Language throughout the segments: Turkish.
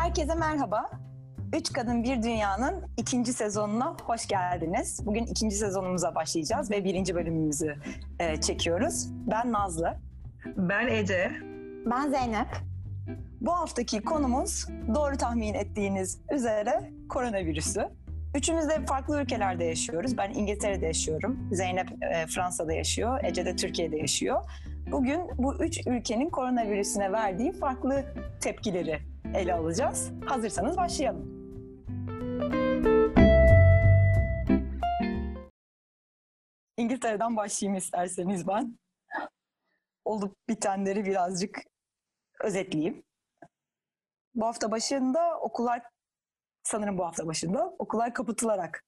Herkese merhaba. Üç Kadın Bir Dünya'nın ikinci sezonuna hoş geldiniz. Bugün ikinci sezonumuza başlayacağız ve birinci bölümümüzü e, çekiyoruz. Ben Nazlı. Ben Ece. Ben Zeynep. Bu haftaki konumuz doğru tahmin ettiğiniz üzere koronavirüsü. Üçümüz de farklı ülkelerde yaşıyoruz. Ben İngiltere'de yaşıyorum. Zeynep e, Fransa'da yaşıyor. Ece de Türkiye'de yaşıyor. Bugün bu üç ülkenin koronavirüsüne verdiği farklı tepkileri ele alacağız. Hazırsanız başlayalım. İngiltere'den başlayayım isterseniz ben. Olup bitenleri birazcık özetleyeyim. Bu hafta başında okullar, sanırım bu hafta başında okullar kapatılarak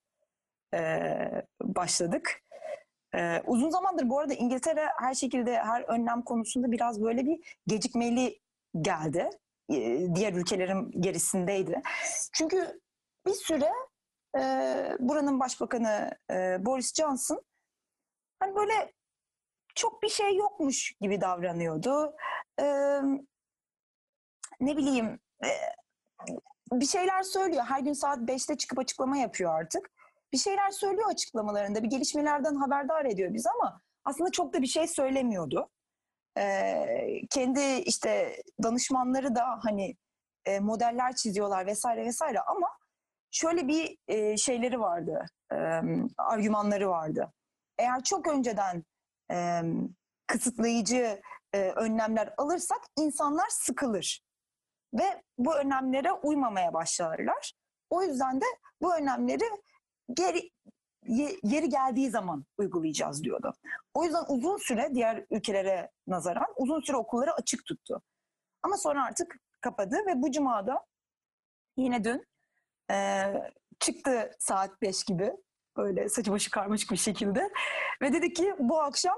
e, başladık. E, uzun zamandır bu arada İngiltere her şekilde her önlem konusunda biraz böyle bir gecikmeli geldi. E, diğer ülkelerin gerisindeydi. Çünkü bir süre e, buranın başbakanı e, Boris Johnson hani böyle çok bir şey yokmuş gibi davranıyordu. E, ne bileyim e, bir şeyler söylüyor. Her gün saat 5'te çıkıp açıklama yapıyor artık. Bir şeyler söylüyor açıklamalarında. Bir gelişmelerden haberdar ediyor biz ama aslında çok da bir şey söylemiyordu. Ee, kendi işte danışmanları da hani e, modeller çiziyorlar vesaire vesaire ama şöyle bir e, şeyleri vardı, e, argümanları vardı. Eğer çok önceden e, kısıtlayıcı e, önlemler alırsak insanlar sıkılır ve bu önlemlere uymamaya başlarlar. O yüzden de bu önlemleri geri yeri geldiği zaman uygulayacağız diyordu. O yüzden uzun süre diğer ülkelere nazaran uzun süre okulları açık tuttu. Ama sonra artık kapadı ve bu cumada yine dün e, çıktı saat 5 gibi böyle saçı başı karmaşık bir şekilde ve dedi ki bu akşam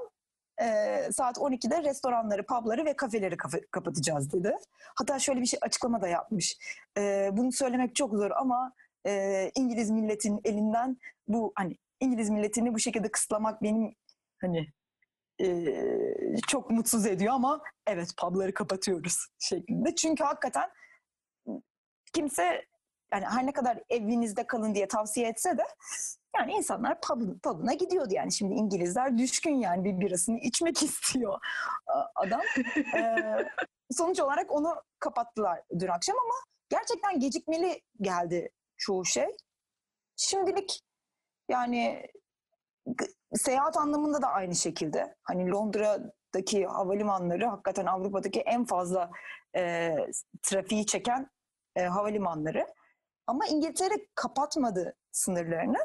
e, saat 12'de restoranları, pubları ve kafeleri kaf- kapatacağız dedi. Hatta şöyle bir şey açıklama da yapmış. E, bunu söylemek çok zor ama e, İngiliz milletin elinden bu hani İngiliz milletini bu şekilde kısıtlamak benim hani e, çok mutsuz ediyor ama evet pubları kapatıyoruz şeklinde. Çünkü hakikaten kimse yani her ne kadar evinizde kalın diye tavsiye etse de yani insanlar pub, pub'ına gidiyordu yani. Şimdi İngilizler düşkün yani bir birasını içmek istiyor adam. ee, sonuç olarak onu kapattılar dün akşam ama gerçekten gecikmeli geldi çoğu şey. Şimdilik yani seyahat anlamında da aynı şekilde. Hani Londra'daki havalimanları hakikaten Avrupa'daki en fazla e, trafiği çeken e, havalimanları. Ama İngiltere kapatmadı sınırlarını.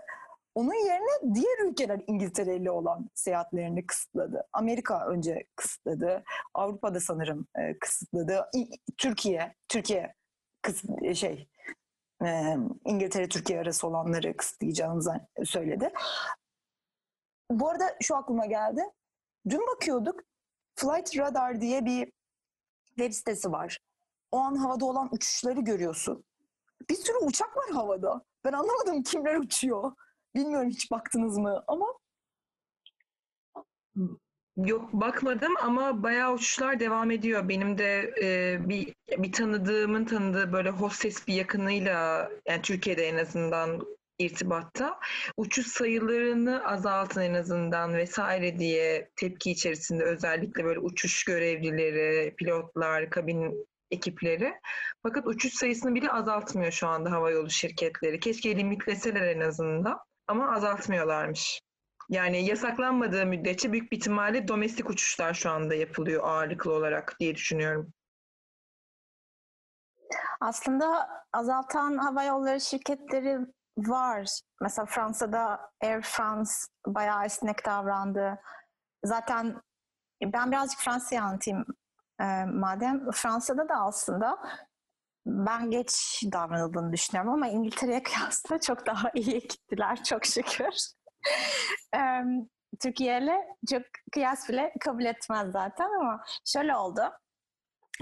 Onun yerine diğer ülkeler İngiltere ile olan seyahatlerini kısıtladı. Amerika önce kısıtladı. Avrupa'da sanırım e, kısıtladı. Türkiye, Türkiye kısıt, şey e, İngiltere Türkiye arası olanları kısıtlayacağını söyledi. Bu arada şu aklıma geldi. Dün bakıyorduk. Flight Radar diye bir web sitesi var. O an havada olan uçuşları görüyorsun. Bir sürü uçak var havada. Ben anlamadım kimler uçuyor. Bilmiyorum hiç baktınız mı ama Yok bakmadım ama bayağı uçuşlar devam ediyor. Benim de e, bir bir tanıdığımın tanıdığı böyle hostes bir yakınıyla yani Türkiye'de en azından irtibatta uçuş sayılarını azaltın en azından vesaire diye tepki içerisinde özellikle böyle uçuş görevlileri, pilotlar, kabin ekipleri. Fakat uçuş sayısını bile azaltmıyor şu anda havayolu şirketleri. Keşke limitleseler en azından ama azaltmıyorlarmış. Yani yasaklanmadığı müddetçe büyük bir ihtimalle domestik uçuşlar şu anda yapılıyor ağırlıklı olarak diye düşünüyorum. Aslında azaltan hava yolları şirketleri var. Mesela Fransa'da Air France bayağı esnek davrandı. Zaten ben birazcık Fransa'yı anlatayım e, madem. Fransa'da da aslında ben geç davranıldığını düşünüyorum ama İngiltere'ye kıyasla çok daha iyi gittiler çok şükür. Türkiye çok kıyas bile kabul etmez zaten ama şöyle oldu.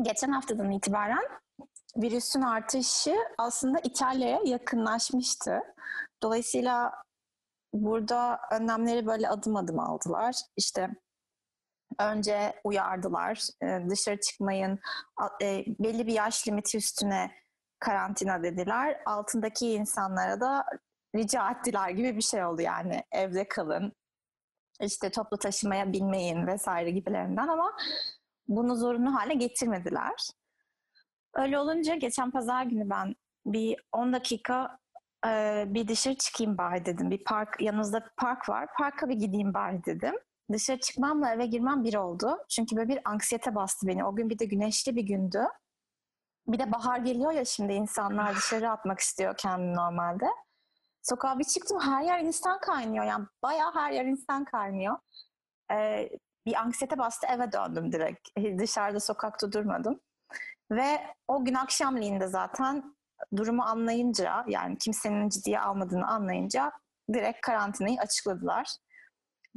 Geçen haftadan itibaren virüsün artışı aslında İtalya'ya yakınlaşmıştı. Dolayısıyla burada önlemleri böyle adım adım aldılar. İşte önce uyardılar dışarı çıkmayın, belli bir yaş limiti üstüne karantina dediler. Altındaki insanlara da rica ettiler gibi bir şey oldu yani evde kalın. işte toplu taşımaya binmeyin vesaire gibilerinden ama bunu zorunlu hale getirmediler. Öyle olunca geçen pazar günü ben bir 10 dakika e, bir dışarı çıkayım bari dedim. Bir park yanımızda bir park var. Parka bir gideyim bari dedim. Dışarı çıkmamla eve girmem bir oldu. Çünkü böyle bir anksiyete bastı beni. O gün bir de güneşli bir gündü. Bir de bahar geliyor ya şimdi insanlar dışarı atmak istiyor kendini normalde. Sokağa bir çıktım her yer insan kaynıyor. Yani bayağı her yer insan kaynıyor. Ee, bir anksiyete bastı eve döndüm direkt. Dışarıda sokakta durmadım. Ve o gün akşamleyin de zaten durumu anlayınca yani kimsenin ciddiye almadığını anlayınca direkt karantinayı açıkladılar.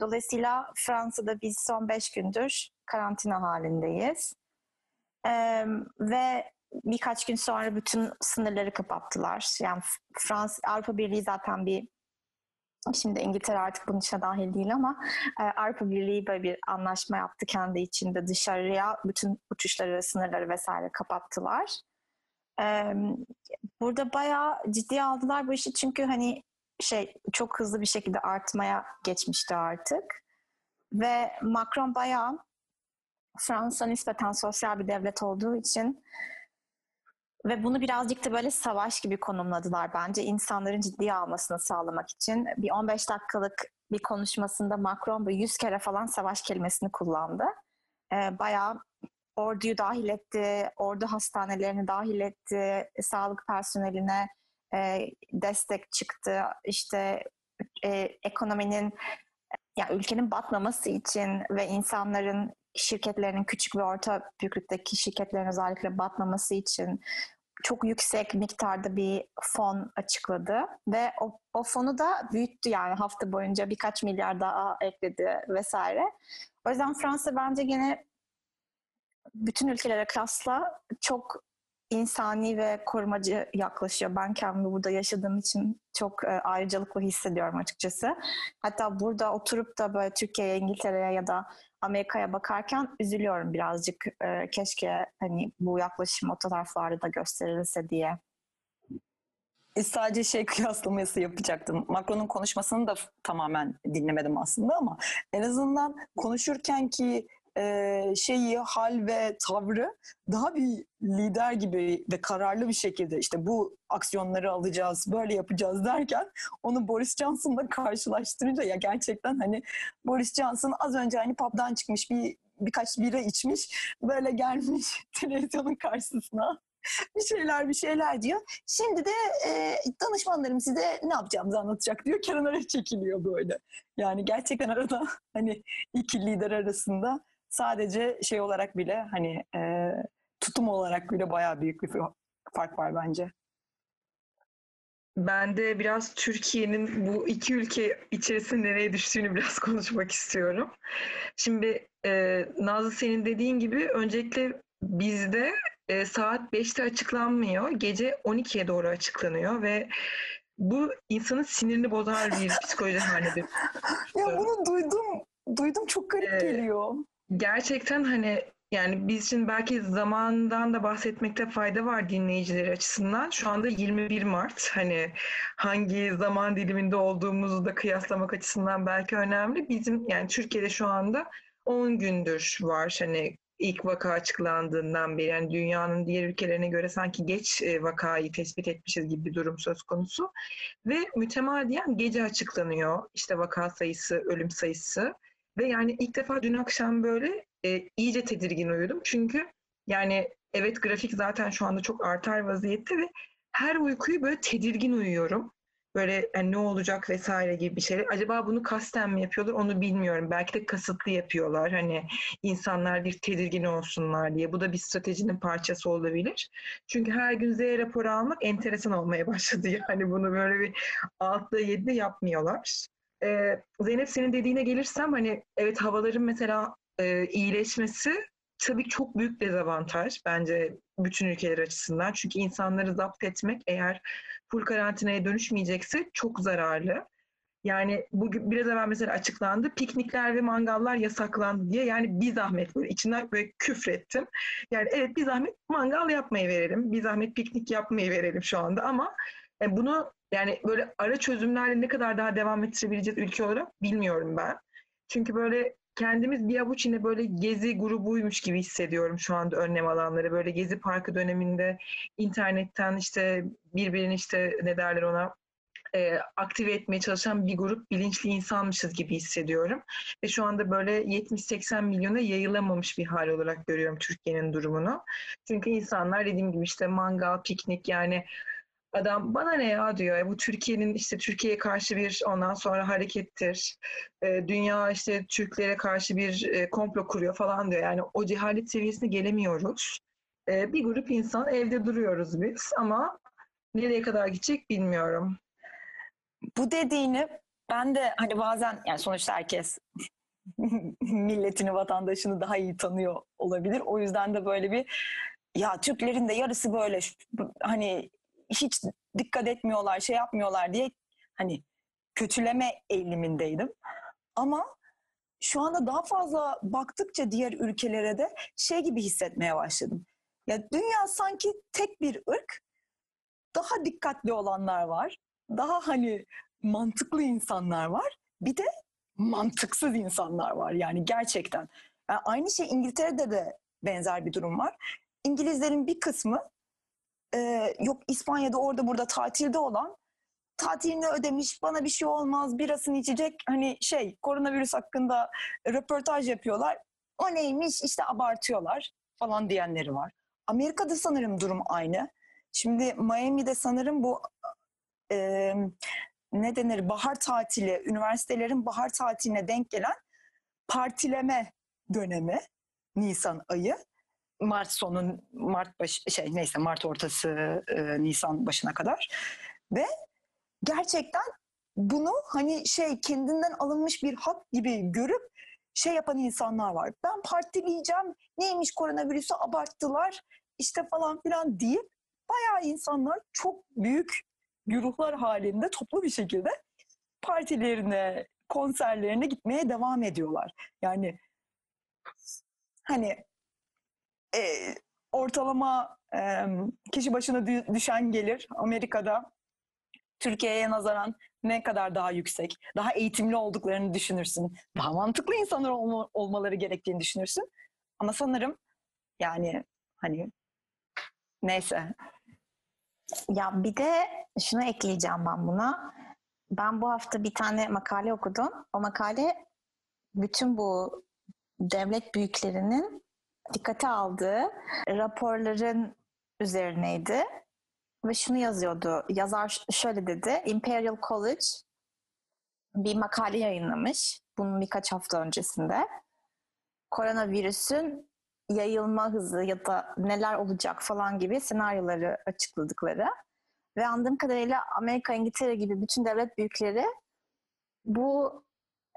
Dolayısıyla Fransa'da biz son beş gündür karantina halindeyiz. Ee, ve birkaç gün sonra bütün sınırları kapattılar. Yani Fransa, Avrupa Birliği zaten bir Şimdi İngiltere artık bunun içine dahil değil ama e, Avrupa Birliği böyle bir anlaşma yaptı kendi içinde dışarıya bütün uçuşları, sınırları vesaire kapattılar. E, burada bayağı ciddiye aldılar bu işi çünkü hani şey çok hızlı bir şekilde artmaya geçmişti artık. Ve Macron bayağı Fransa nispeten sosyal bir devlet olduğu için ve bunu birazcık da böyle savaş gibi konumladılar bence insanların ciddiye almasını sağlamak için. Bir 15 dakikalık bir konuşmasında Macron böyle 100 kere falan savaş kelimesini kullandı. Ee, bayağı orduyu dahil etti, ordu hastanelerini dahil etti, sağlık personeline e, destek çıktı. İşte e, ekonominin, yani ülkenin batmaması için ve insanların şirketlerinin küçük ve orta büyüklükteki şirketlerin özellikle batmaması için çok yüksek miktarda bir fon açıkladı ve o, o fonu da büyüttü yani hafta boyunca birkaç milyar daha ekledi vesaire. O yüzden Fransa bence gene bütün ülkelere kıyasla çok insani ve korumacı yaklaşıyor. Ben kendimi burada yaşadığım için çok e, ayrıcalıklı hissediyorum açıkçası. Hatta burada oturup da böyle Türkiye'ye, İngiltere'ye ya da Amerika'ya bakarken üzülüyorum birazcık. E, keşke hani bu yaklaşım o taraflarda da gösterilse diye. E, sadece şey kıyaslaması yapacaktım. Macron'un konuşmasını da tamamen dinlemedim aslında ama en azından konuşurken ki şeyi, hal ve tavrı daha bir lider gibi ve kararlı bir şekilde işte bu aksiyonları alacağız, böyle yapacağız derken onu Boris Johnson'la karşılaştırınca ya gerçekten hani Boris Johnson az önce hani pub'dan çıkmış bir birkaç bira içmiş böyle gelmiş televizyonun karşısına bir şeyler bir şeyler diyor. Şimdi de e, danışmanlarım size ne yapacağımızı anlatacak diyor. Kenara çekiliyor böyle. Yani gerçekten arada hani iki lider arasında sadece şey olarak bile hani e, tutum olarak bile bayağı büyük bir fark var bence. Ben de biraz Türkiye'nin bu iki ülke içerisinde nereye düştüğünü biraz konuşmak istiyorum. Şimdi e, Nazlı senin dediğin gibi öncelikle bizde e, saat 5'te açıklanmıyor. Gece 12'ye doğru açıklanıyor ve bu insanın sinirini bozar bir psikoloji haline Ya bunu duydum. Duydum çok garip Ee, geliyor. Gerçekten hani yani biz için belki zamandan da bahsetmekte fayda var dinleyicileri açısından. Şu anda 21 Mart hani hangi zaman diliminde olduğumuzu da kıyaslamak açısından belki önemli. Bizim yani Türkiye'de şu anda 10 gündür var hani ilk vaka açıklandığından beri yani dünyanın diğer ülkelerine göre sanki geç e, vakayı tespit etmişiz gibi bir durum söz konusu. Ve mütemadiyen gece açıklanıyor işte vaka sayısı, ölüm sayısı. Ve yani ilk defa dün akşam böyle e, iyice tedirgin uyudum. Çünkü yani evet grafik zaten şu anda çok artar vaziyette ve her uykuyu böyle tedirgin uyuyorum. Böyle yani ne olacak vesaire gibi bir şeyler. Acaba bunu kasten mi yapıyorlar onu bilmiyorum. Belki de kasıtlı yapıyorlar. Hani insanlar bir tedirgin olsunlar diye. Bu da bir stratejinin parçası olabilir. Çünkü her gün Z raporu almak enteresan olmaya başladı. Yani bunu böyle bir 6'da 7'de yapmıyorlar. Ee, Zeynep senin dediğine gelirsem hani evet havaların mesela e, iyileşmesi tabii çok büyük dezavantaj bence bütün ülkeler açısından. Çünkü insanları zapt etmek eğer full karantinaya dönüşmeyecekse çok zararlı. Yani bugün biraz evvel mesela açıklandı. Piknikler ve mangallar yasaklandı diye. Yani bir zahmet böyle içinden böyle küfrettim. Yani evet bir zahmet mangal yapmayı verelim. Bir zahmet piknik yapmayı verelim şu anda ama e, bunu yani böyle ara çözümlerle ne kadar daha devam ettirebileceğiz ülke olarak bilmiyorum ben. Çünkü böyle kendimiz bir avuç yine böyle gezi grubuymuş gibi hissediyorum şu anda önlem alanları. Böyle gezi parkı döneminde internetten işte birbirini işte ne derler ona e, aktive etmeye çalışan bir grup bilinçli insanmışız gibi hissediyorum. Ve şu anda böyle 70-80 milyona yayılamamış bir hal olarak görüyorum Türkiye'nin durumunu. Çünkü insanlar dediğim gibi işte mangal, piknik yani Adam bana ne ya diyor. "E, Bu Türkiye'nin işte Türkiye'ye karşı bir ondan sonra harekettir. E, dünya işte Türklere karşı bir e, komplo kuruyor falan diyor. Yani o cehalet seviyesine gelemiyoruz. E, bir grup insan evde duruyoruz biz ama nereye kadar gidecek bilmiyorum. Bu dediğini ben de hani bazen yani sonuçta herkes milletini, vatandaşını daha iyi tanıyor olabilir. O yüzden de böyle bir ya Türklerin de yarısı böyle hani hiç dikkat etmiyorlar, şey yapmıyorlar diye hani kötüleme eğilimindeydim. Ama şu anda daha fazla baktıkça diğer ülkelere de şey gibi hissetmeye başladım. Ya dünya sanki tek bir ırk, daha dikkatli olanlar var. Daha hani mantıklı insanlar var. Bir de mantıksız insanlar var yani gerçekten. Yani aynı şey İngiltere'de de benzer bir durum var. İngilizlerin bir kısmı e, yok İspanya'da orada burada tatilde olan tatilini ödemiş bana bir şey olmaz birasını içecek hani şey koronavirüs hakkında röportaj yapıyorlar. O neymiş işte abartıyorlar falan diyenleri var. Amerika'da sanırım durum aynı. Şimdi Miami'de sanırım bu e, ne denir bahar tatili, üniversitelerin bahar tatiline denk gelen partileme dönemi Nisan ayı. Mart sonu, Mart başı, şey neyse Mart ortası, e, Nisan başına kadar. Ve gerçekten bunu hani şey kendinden alınmış bir hak gibi görüp şey yapan insanlar var. Ben partileyeceğim, neymiş koronavirüsü abarttılar işte falan filan deyip bayağı insanlar çok büyük güruhlar halinde toplu bir şekilde partilerine, konserlerine gitmeye devam ediyorlar. Yani hani e, ortalama e, kişi başına dü- düşen gelir Amerika'da Türkiye'ye nazaran ne kadar daha yüksek, daha eğitimli olduklarını düşünürsün. Daha mantıklı insanlar olma- olmaları gerektiğini düşünürsün. Ama sanırım yani hani neyse Ya bir de şunu ekleyeceğim ben buna. Ben bu hafta bir tane makale okudum. O makale bütün bu devlet büyüklerinin dikkate aldığı raporların üzerineydi. Ve şunu yazıyordu. Yazar şöyle dedi. Imperial College bir makale yayınlamış. Bunun birkaç hafta öncesinde. Koronavirüsün yayılma hızı ya da neler olacak falan gibi senaryoları açıkladıkları. Ve anladığım kadarıyla Amerika, İngiltere gibi bütün devlet büyükleri bu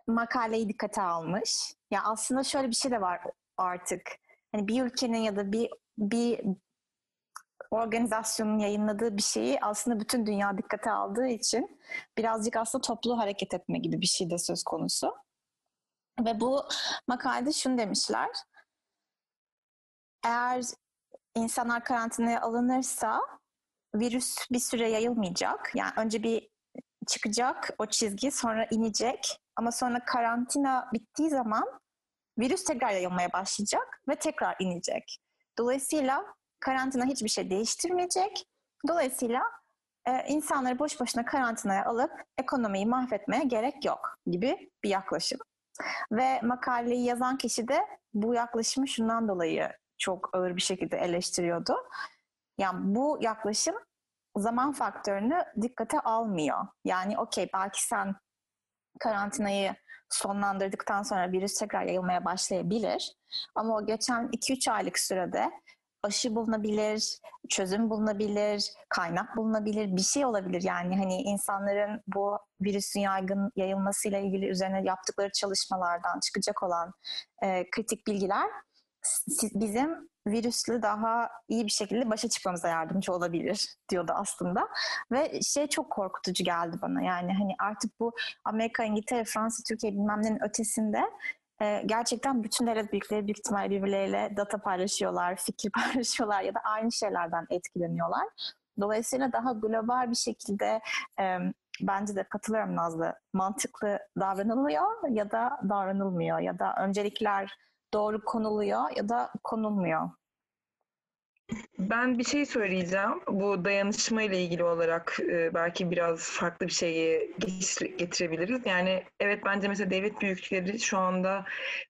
makaleyi dikkate almış. Ya aslında şöyle bir şey de var artık. Hani bir ülkenin ya da bir bir organizasyonun yayınladığı bir şeyi aslında bütün dünya dikkate aldığı için birazcık aslında toplu hareket etme gibi bir şey de söz konusu. Ve bu makalede şunu demişler. Eğer insanlar karantinaya alınırsa virüs bir süre yayılmayacak. Yani önce bir çıkacak o çizgi sonra inecek ama sonra karantina bittiği zaman virüs tekrar yayılmaya başlayacak ve tekrar inecek. Dolayısıyla karantina hiçbir şey değiştirmeyecek. Dolayısıyla e, insanları boş boşuna karantinaya alıp ekonomiyi mahvetmeye gerek yok gibi bir yaklaşım. Ve makaleyi yazan kişi de bu yaklaşımı şundan dolayı çok ağır bir şekilde eleştiriyordu. Yani bu yaklaşım zaman faktörünü dikkate almıyor. Yani okey belki sen karantinayı sonlandırdıktan sonra virüs tekrar yayılmaya başlayabilir. Ama o geçen 2-3 aylık sürede aşı bulunabilir, çözüm bulunabilir, kaynak bulunabilir, bir şey olabilir. Yani hani insanların bu virüsün yaygın yayılmasıyla ilgili üzerine yaptıkları çalışmalardan çıkacak olan e, kritik bilgiler bizim virüsle daha iyi bir şekilde başa çıkmamıza yardımcı olabilir diyordu aslında. Ve şey çok korkutucu geldi bana yani hani artık bu Amerika, İngiltere, Fransa, Türkiye bilmem ötesinde e, gerçekten bütün devlet büyükleri büyük ihtimalle birbirleriyle data paylaşıyorlar, fikir paylaşıyorlar ya da aynı şeylerden etkileniyorlar. Dolayısıyla daha global bir şekilde e, bence de katılıyorum Nazlı. Mantıklı davranılıyor ya da davranılmıyor ya da öncelikler doğru konuluyor ya da konulmuyor. Ben bir şey söyleyeceğim. Bu dayanışma ile ilgili olarak e, belki biraz farklı bir şeyi getir- getirebiliriz. Yani evet bence mesela devlet büyükleri şu anda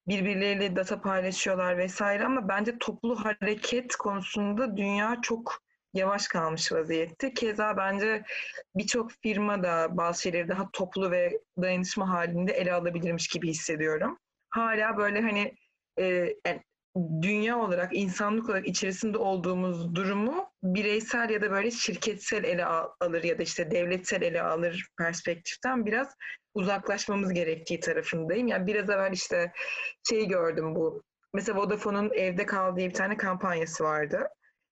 birbirleriyle data paylaşıyorlar vesaire ama bence toplu hareket konusunda dünya çok yavaş kalmış vaziyette. Keza bence birçok firma da bazı şeyleri daha toplu ve dayanışma halinde ele alabilirmiş gibi hissediyorum. Hala böyle hani e, yani dünya olarak, insanlık olarak içerisinde olduğumuz durumu bireysel ya da böyle şirketsel ele al- alır ya da işte devletsel ele alır perspektiften biraz uzaklaşmamız gerektiği tarafındayım. Yani biraz evvel işte şey gördüm bu. Mesela Vodafone'un evde kal diye bir tane kampanyası vardı.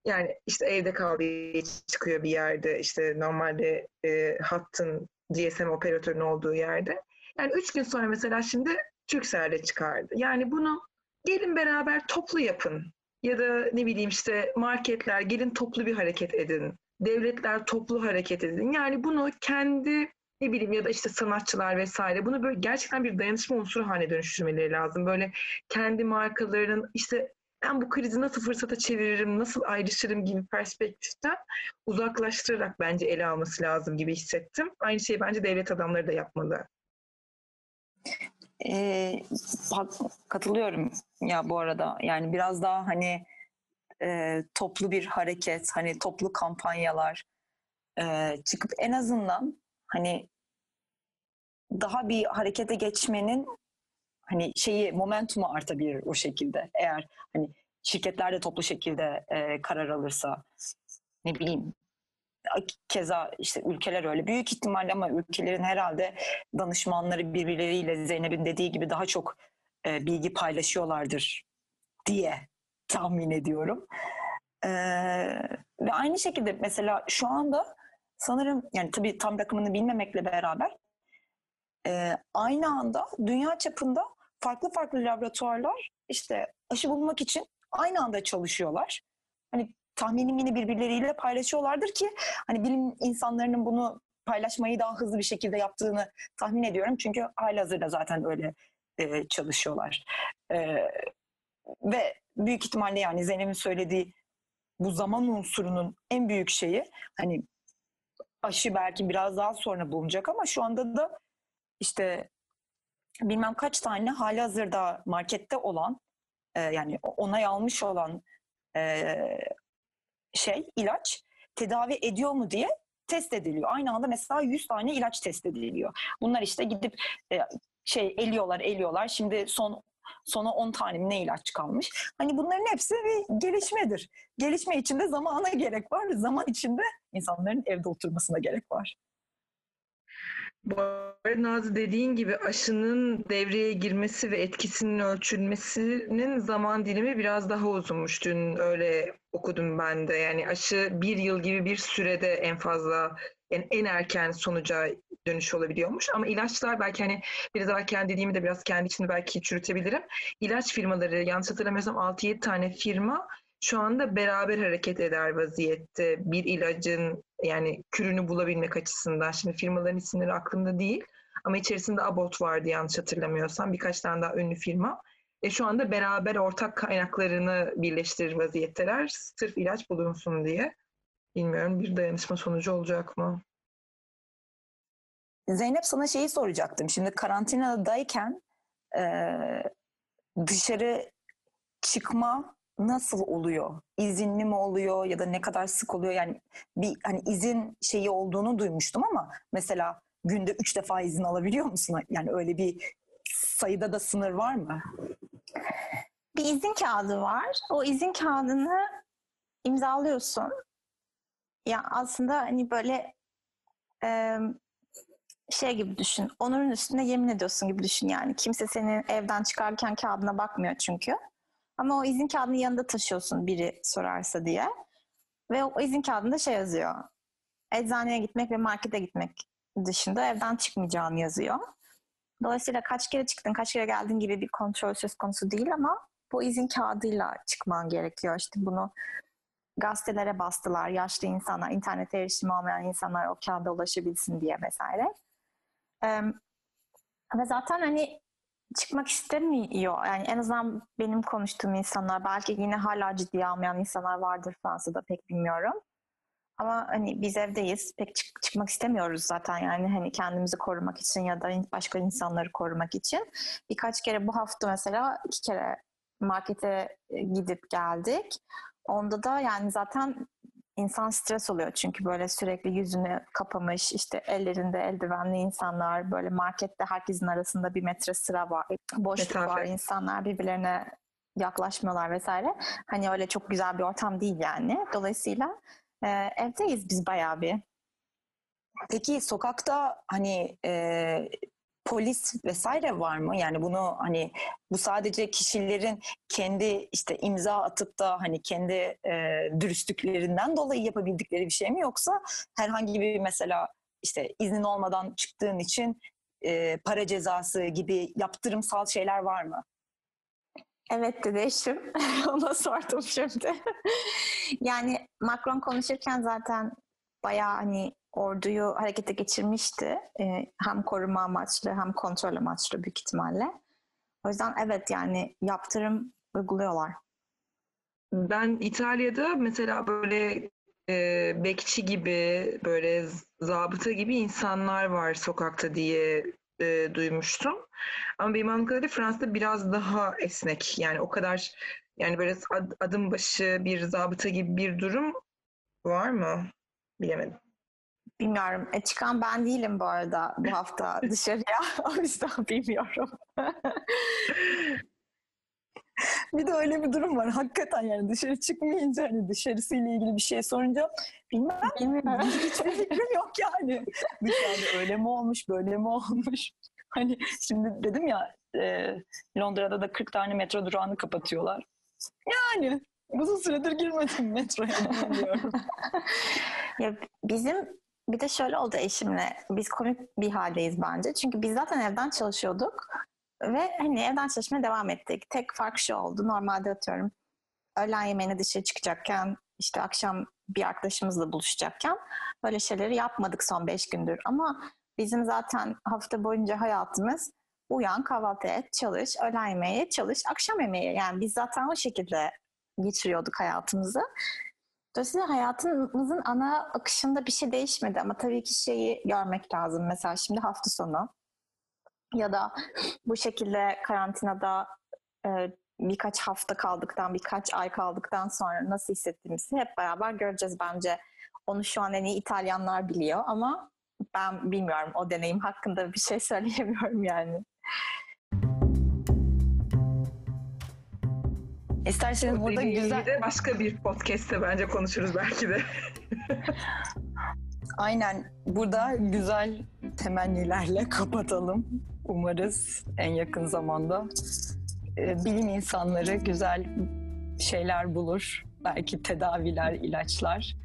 Yani işte evde kal diye çıkıyor bir yerde işte normalde e, hattın GSM operatörünün olduğu yerde. Yani üç gün sonra mesela şimdi Turkcell'de çıkardı. Yani bunu gelin beraber toplu yapın. Ya da ne bileyim işte marketler gelin toplu bir hareket edin. Devletler toplu hareket edin. Yani bunu kendi ne bileyim ya da işte sanatçılar vesaire bunu böyle gerçekten bir dayanışma unsuru haline dönüştürmeleri lazım. Böyle kendi markalarının işte ben bu krizi nasıl fırsata çeviririm, nasıl ayrışırım gibi perspektiften uzaklaştırarak bence ele alması lazım gibi hissettim. Aynı şeyi bence devlet adamları da yapmalı. Hak- katılıyorum ya bu arada. Yani biraz daha hani e, toplu bir hareket, hani toplu kampanyalar e, çıkıp en azından hani daha bir harekete geçmenin hani şeyi momentumu artabilir o şekilde. Eğer hani şirketler de toplu şekilde e, karar alırsa ne bileyim keza işte ülkeler öyle büyük ihtimalle ama ülkelerin herhalde danışmanları birbirleriyle Zeynep'in dediği gibi daha çok e, bilgi paylaşıyorlardır diye tahmin ediyorum. Ee, ve aynı şekilde mesela şu anda sanırım yani tabii tam rakamını bilmemekle beraber e, aynı anda dünya çapında farklı farklı laboratuvarlar işte aşı bulmak için aynı anda çalışıyorlar. Hani tahminim yine birbirleriyle paylaşıyorlardır ki hani bilim insanlarının bunu paylaşmayı daha hızlı bir şekilde yaptığını tahmin ediyorum. Çünkü halihazırda zaten öyle e, çalışıyorlar. E, ve büyük ihtimalle yani Zeynep'in söylediği bu zaman unsurunun en büyük şeyi hani aşı belki biraz daha sonra bulunacak ama şu anda da işte bilmem kaç tane hali hazırda markette olan e, yani onay almış olan e, şey ilaç tedavi ediyor mu diye test ediliyor. Aynı anda mesela 100 tane ilaç test ediliyor. Bunlar işte gidip e, şey eliyorlar eliyorlar. Şimdi son sona 10 tane ne ilaç kalmış. Hani bunların hepsi bir gelişmedir. Gelişme için de zamana gerek var. Zaman içinde insanların evde oturmasına gerek var. Bu arada Nazlı dediğin gibi aşının devreye girmesi ve etkisinin ölçülmesinin zaman dilimi biraz daha uzunmuş. Dün öyle okudum ben de. Yani aşı bir yıl gibi bir sürede en fazla yani en erken sonuca dönüş olabiliyormuş. Ama ilaçlar belki hani biraz daha kendi dediğimi de biraz kendi içinde belki çürütebilirim. İlaç firmaları yanlış hatırlamıyorsam 6-7 tane firma şu anda beraber hareket eder vaziyette bir ilacın yani kürünü bulabilmek açısından. Şimdi firmaların isimleri aklımda değil ama içerisinde Abbott vardı yanlış hatırlamıyorsam birkaç tane daha ünlü firma. E şu anda beraber ortak kaynaklarını birleştirir vaziyetteler sırf ilaç bulunsun diye. Bilmiyorum bir dayanışma sonucu olacak mı? Zeynep sana şeyi soracaktım. Şimdi karantinadayken e, dışarı çıkma nasıl oluyor? İzinli mi oluyor ya da ne kadar sık oluyor? Yani bir hani izin şeyi olduğunu duymuştum ama mesela günde üç defa izin alabiliyor musun? Yani öyle bir sayıda da sınır var mı? Bir izin kağıdı var. O izin kağıdını imzalıyorsun. Ya aslında hani böyle e, şey gibi düşün. Onurun üstüne yemin ediyorsun gibi düşün yani. Kimse senin evden çıkarken kağıdına bakmıyor çünkü. Ama o izin kağıdını yanında taşıyorsun biri sorarsa diye. Ve o izin kağıdında şey yazıyor. Eczaneye gitmek ve markete gitmek dışında evden çıkmayacağını yazıyor. Dolayısıyla kaç kere çıktın, kaç kere geldin gibi bir kontrol söz konusu değil ama bu izin kağıdıyla çıkman gerekiyor. İşte bunu gazetelere bastılar. Yaşlı insanlar, internete erişimi olmayan insanlar o kağıda ulaşabilsin diye vesaire. Ee, ve zaten hani çıkmak istemiyor. Yani en azından benim konuştuğum insanlar, belki yine hala ciddiye almayan insanlar vardır Fransa'da pek bilmiyorum. Ama hani biz evdeyiz. Pek çık- çıkmak istemiyoruz zaten yani hani kendimizi korumak için ya da başka insanları korumak için. Birkaç kere bu hafta mesela iki kere markete e, gidip geldik. Onda da yani zaten insan stres oluyor. Çünkü böyle sürekli yüzünü kapamış işte ellerinde eldivenli insanlar böyle markette herkesin arasında bir metre sıra var boşluk Mesafe. var insanlar birbirlerine yaklaşmıyorlar vesaire. Hani öyle çok güzel bir ortam değil yani. Dolayısıyla e, evdeyiz biz bayağı bir. Peki sokakta hani e, polis vesaire var mı? Yani bunu hani bu sadece kişilerin kendi işte imza atıp da hani kendi e, dürüstlüklerinden dolayı yapabildikleri bir şey mi yoksa herhangi bir mesela işte iznin olmadan çıktığın için e, para cezası gibi yaptırımsal şeyler var mı? Evet dedi eşim. Ona sordum şimdi. yani Macron konuşurken zaten bayağı hani orduyu harekete geçirmişti. Ee, hem koruma amaçlı hem kontrol amaçlı büyük ihtimalle. O yüzden evet yani yaptırım uyguluyorlar. Ben İtalya'da mesela böyle e, bekçi gibi böyle zabıta gibi insanlar var sokakta diye e, duymuştum. Ama benim anladığım Fransa'da biraz daha esnek. Yani o kadar yani böyle ad- adım başı bir zabıta gibi bir durum var mı? Bilemedim. Bilmiyorum. E, çıkan ben değilim bu arada bu hafta dışarıya. o yüzden bilmiyorum. Bir de öyle bir durum var. Hakikaten yani dışarı çıkmayınca hani dışarısıyla ilgili bir şey sorunca bilmem Bilmiyorum. hiçbir fikrim yok yani. Dışarıda öyle mi olmuş, böyle mi olmuş? Hani şimdi dedim ya e, Londra'da da 40 tane metro durağını kapatıyorlar. Yani uzun süredir girmedim metroya diyorum. Ya bizim bir de şöyle oldu eşimle. Biz komik bir haldeyiz bence. Çünkü biz zaten evden çalışıyorduk. Ve hani evden çalışmaya devam ettik. Tek fark şu oldu. Normalde atıyorum öğlen yemeğine dışarı çıkacakken işte akşam bir arkadaşımızla buluşacakken böyle şeyleri yapmadık son beş gündür. Ama bizim zaten hafta boyunca hayatımız uyan, kahvaltı et, çalış, öğlen yemeği çalış, akşam yemeği. Yani biz zaten o şekilde geçiriyorduk hayatımızı. Dolayısıyla hayatımızın ana akışında bir şey değişmedi ama tabii ki şeyi görmek lazım. Mesela şimdi hafta sonu ya da bu şekilde karantinada e, birkaç hafta kaldıktan, birkaç ay kaldıktan sonra nasıl hissettiğimizi hep beraber göreceğiz bence. Onu şu an en iyi İtalyanlar biliyor ama ben bilmiyorum o deneyim hakkında bir şey söyleyemiyorum yani. İsterseniz burada Dediğim gibi güzel... de başka bir podcast'te bence konuşuruz belki de. Aynen burada güzel temennilerle kapatalım. Umarız en yakın zamanda e, bilim insanları güzel şeyler bulur. Belki tedaviler, ilaçlar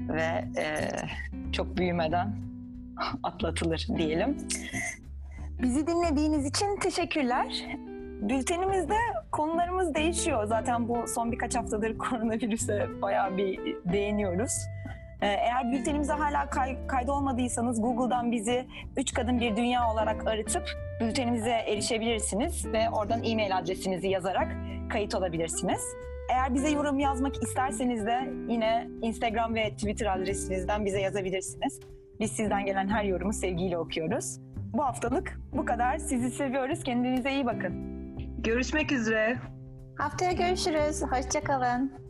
ve e, çok büyümeden atlatılır diyelim. Bizi dinlediğiniz için teşekkürler. Bültenimizde konularımız değişiyor. Zaten bu son birkaç haftadır koronavirüse bayağı bir değiniyoruz. Ee, Eğer bültenimize hala kay- kaydolmadıysanız Google'dan bizi Üç Kadın Bir Dünya olarak aratıp bültenimize erişebilirsiniz ve oradan e-mail adresinizi yazarak kayıt olabilirsiniz. Eğer bize yorum yazmak isterseniz de yine Instagram ve Twitter adresimizden bize yazabilirsiniz. Biz sizden gelen her yorumu sevgiyle okuyoruz. Bu haftalık bu kadar. Sizi seviyoruz. Kendinize iyi bakın. Görüşmek üzere. Haftaya görüşürüz. Hoşçakalın.